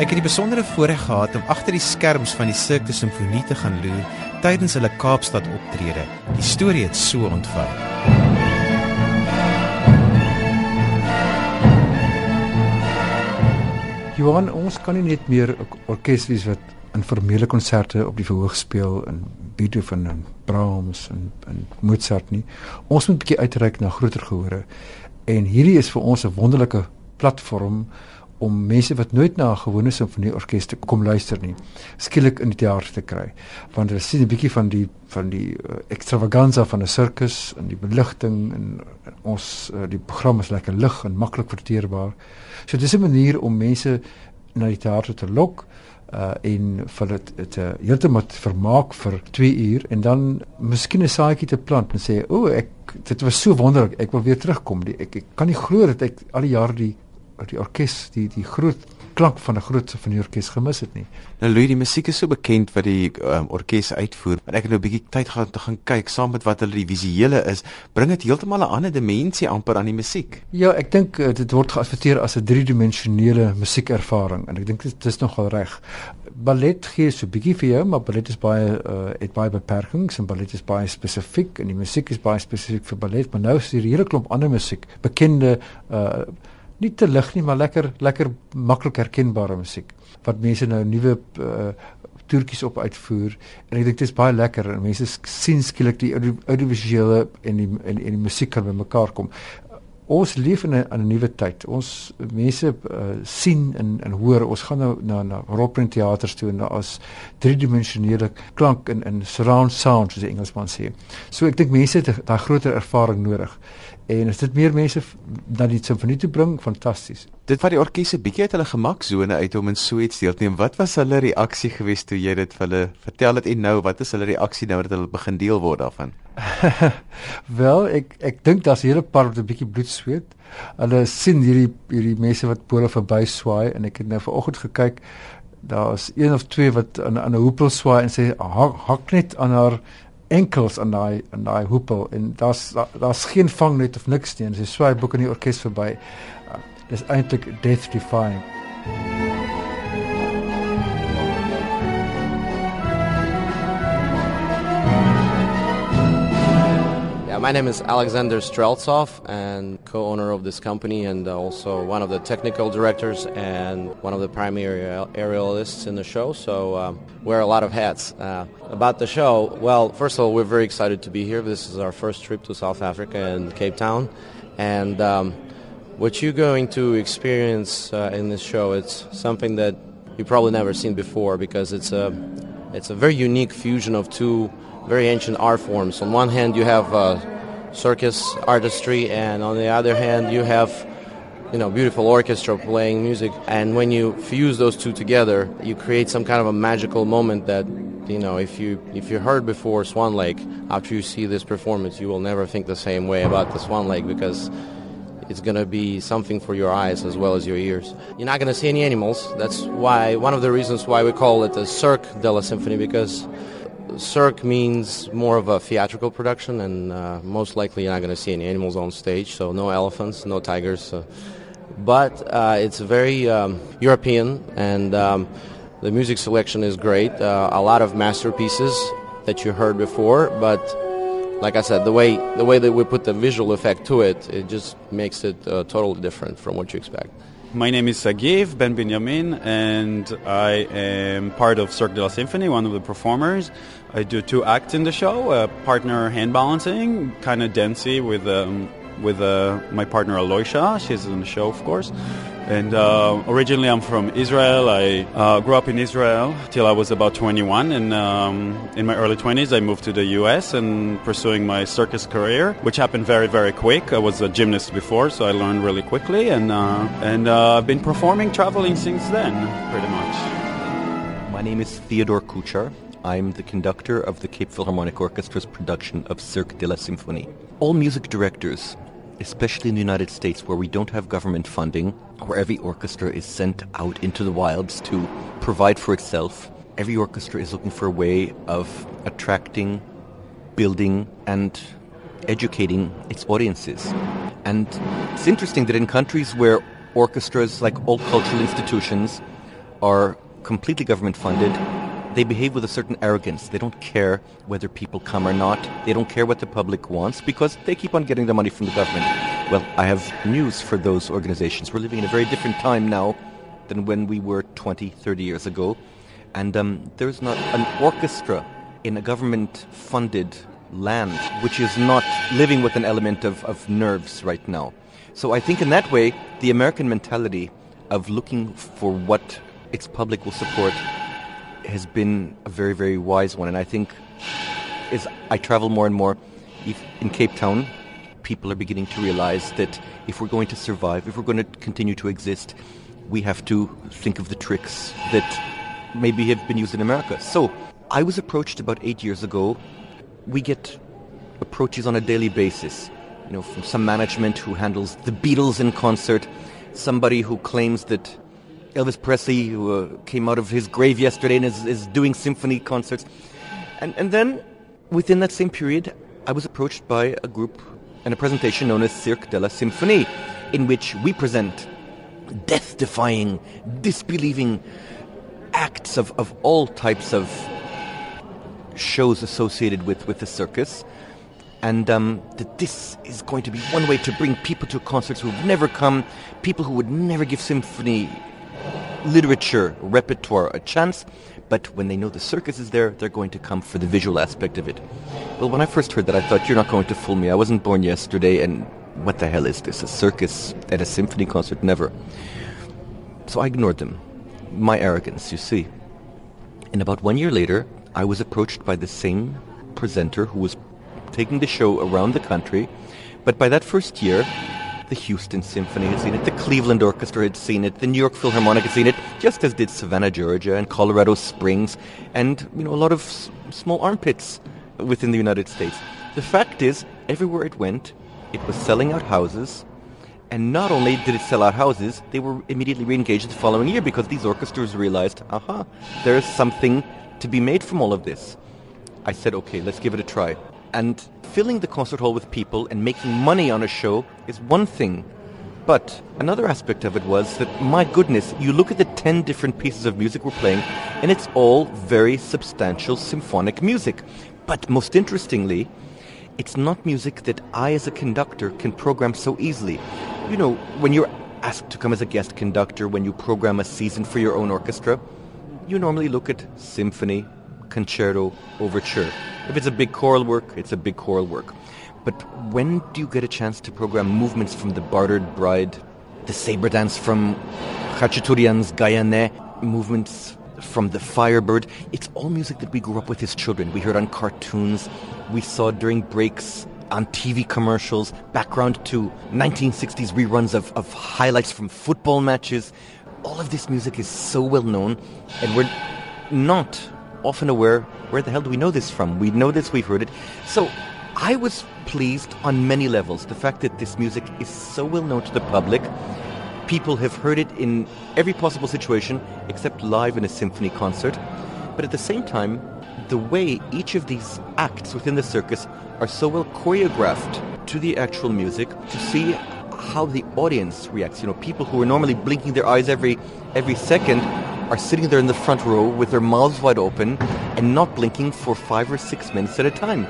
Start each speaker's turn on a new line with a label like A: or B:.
A: Ek het die besondere voorreg gehad om agter die skerms van die Cirque du Symphony te gaan loer tydens hulle Kaapstad optrede. Die storie het so ontvou.
B: Johan, ons kan nie net meer orkes wees wat informele konserte op die verhoog speel in Beethoven en Brahms en en Mozart nie. Ons moet 'n bietjie uitreik na groter gehore. En hierdie is vir ons 'n wonderlike platform om mense wat nooit na 'n gewone simfonieorkes te kom luister nie, skielik in die teater te kry. Want hulle sien 'n bietjie van die van die uh, extravaganza van 'n sirkus en die beligting en ons uh, die program is lekker lig en maklik verteerbaar. So dis 'n manier om mense na die teater te lok uh en vir dit te heeltemal vermaak vir 2 uur en dan miskien 'n saadjie te plant en sê o ek dit was so wonderlik ek wil weer terugkom die, ek, ek kan nie glo dat ek al die jare die die orkes die die groot klank van 'n groot van die orkes gemis het nie.
A: Nou Louis, die musiek is so bekend wat die um, orkes uitvoer. Maar ek het nou 'n bietjie tyd gehad om te gaan kyk saam met wat hulle die visuele is, bring dit heeltemal 'n ander dimensie amper aan die musiek.
B: Ja, ek dink uh, dit word geadverteer as 'n driedimensionele musiekervaring en ek dink dit is nogal reg. Ballet gee so 'n bietjie vir jou, maar ballet is baie uh, het baie beperkings en ballet is baie spesifiek en die musiek is baie spesifiek vir ballet, maar nou is hier 'n hele klomp ander musiek, bekende uh nie te lig nie, maar lekker lekker maklik herkenbare musiek wat mense nou nuwe uh, toertjies op uitvoer en ek dink dit is baie lekker en mense sien skielik die audiovisuele en die en, en die musiek kan bymekaar kom. Ons leef in 'n nuwe tyd. Ons mense uh, sien en en hoor. Ons gaan nou na na rolprent teaters toe en daar is driedimensionele klank in in surround sound soos die Engelsman sê. So ek dink mense het daai groter ervaring nodig. En as dit meer mense na die simfonie toe bring, fantasties.
A: Dit vat die orkes 'n bietjie uit hulle gemaksone uit om in so iets deel te neem. Wat was hulle reaksie geweest toe jy dit vir hulle vertel het en nou wat is hulle reaksie nou dat hulle begin deel word daarvan?
B: Wel, ek ek dink daar's hele paar wat 'n bietjie bloed sweet. Hulle sien hierdie hierdie mense wat pole verby swaai en ek het nou vanoggend gekyk daar's een of twee wat aan 'n hoepel swaai en sê hak, hak net aan haar enkels aan daai aan daai hoepel en daar's daar's geen vangnet of niks nie sy swaai boek in die orkes verby. Uh, dis eintlik death defying.
C: My name is Alexander Streltsov and co-owner of this company and also one of the technical directors and one of the primary aerialists in the show. So um, wear a lot of hats. Uh, about the show, well, first of all, we're very excited to be here. This is our first trip to South Africa and Cape Town. And um, what you're going to experience uh, in this show, it's something that you've probably never seen before because it's a, it's a very unique fusion of two very ancient art forms. On one hand, you have uh, circus artistry, and on the other hand, you have you know beautiful orchestra playing music. And when you fuse those two together, you create some kind of a magical moment that you know if you if you heard before Swan Lake, after you see this performance, you will never think the same way about the Swan Lake because it's going to be something for your eyes as well as your ears. You're not going to see any animals. That's why one of the reasons why we call it the Cirque de la Symphonie because Cirque means more of a theatrical production, and uh, most likely you're not going to see any animals on stage, so no elephants, no tigers. Uh, but uh, it's very um, European, and um, the music selection is great. Uh, a lot of masterpieces that you heard before, but like I said, the way the way that we put the visual effect to it, it just makes it uh, totally different from what you expect.
D: My name is Sagiv Ben Binyamin, and I am part of Cirque de la Symphonie, one of the performers. I do two acts in the show: uh, partner hand balancing, kind of dancey with um, with uh, my partner Aloysha. She's in the show, of course. And uh, originally, I'm from Israel. I uh, grew up in Israel till I was about 21. And um, in my early 20s, I moved to the U.S. and pursuing my circus career, which happened very, very quick. I was a gymnast before, so I learned really quickly. And uh, and uh, I've been performing, traveling since then, pretty much.
E: My name is Theodore Kuchar. I'm the conductor of the Cape Philharmonic Orchestra's production of Cirque de la Symphonie. All music directors especially in the United States where we don't have government funding, where every orchestra is sent out into the wilds to provide for itself. Every orchestra is looking for a way of attracting, building, and educating its audiences. And it's interesting that in countries where orchestras, like all cultural institutions, are completely government funded. They behave with a certain arrogance. They don't care whether people come or not. They don't care what the public wants because they keep on getting the money from the government. Well, I have news for those organizations. We're living in a very different time now than when we were 20, 30 years ago. And um, there's not an orchestra in a government funded land which is not living with an element of, of nerves right now. So I think in that way, the American mentality of looking for what its public will support has been a very, very wise one. And I think as I travel more and more in Cape Town, people are beginning to realize that if we're going to survive, if we're going to continue to exist, we have to think of the tricks that maybe have been used in America. So I was approached about eight years ago. We get approaches on a daily basis, you know, from some management who handles the Beatles in concert, somebody who claims that Elvis Presley, who uh, came out of his grave yesterday and is, is doing symphony concerts. And, and then within that same period, I was approached by a group and a presentation known as Cirque de la Symphonie, in which we present death defying, disbelieving acts of, of all types of shows associated with, with the circus. And um, that this is going to be one way to bring people to concerts who've never come, people who would never give symphony literature repertoire a chance, but when they know the circus is there, they're going to come for the visual aspect of it. Well, when I first heard that, I thought, you're not going to fool me. I wasn't born yesterday, and what the hell is this? A circus at a symphony concert? Never. So I ignored them. My arrogance, you see. And about one year later, I was approached by the same presenter who was taking the show around the country. But by that first year, the Houston Symphony had seen it, the Cleveland Orchestra had seen it, the New York Philharmonic had seen it, just as did Savannah, Georgia, and Colorado Springs, and you know a lot of s- small armpits within the United States. The fact is, everywhere it went, it was selling out houses, and not only did it sell out houses, they were immediately re-engaged the following year because these orchestras realized, aha, there is something to be made from all of this. I said, okay, let's give it a try. And filling the concert hall with people and making money on a show is one thing. But another aspect of it was that, my goodness, you look at the 10 different pieces of music we're playing, and it's all very substantial symphonic music. But most interestingly, it's not music that I, as a conductor, can program so easily. You know, when you're asked to come as a guest conductor, when you program a season for your own orchestra, you normally look at symphony, concerto, overture. If it's a big choral work, it's a big choral work. But when do you get a chance to program movements from the Bartered Bride, the saber dance from Khachaturian's Gayane, movements from the Firebird? It's all music that we grew up with as children. We heard on cartoons, we saw during breaks on TV commercials, background to 1960s reruns of, of highlights from football matches. All of this music is so well known, and we're not often aware where the hell do we know this from? We know this, we've heard it. So I was pleased on many levels. The fact that this music is so well known to the public. People have heard it in every possible situation except live in a symphony concert. But at the same time, the way each of these acts within the circus are so well choreographed to the actual music to see how the audience reacts. You know, people who are normally blinking their eyes every every second are sitting there in the front row with their mouths wide open and not blinking for five or six minutes at a time.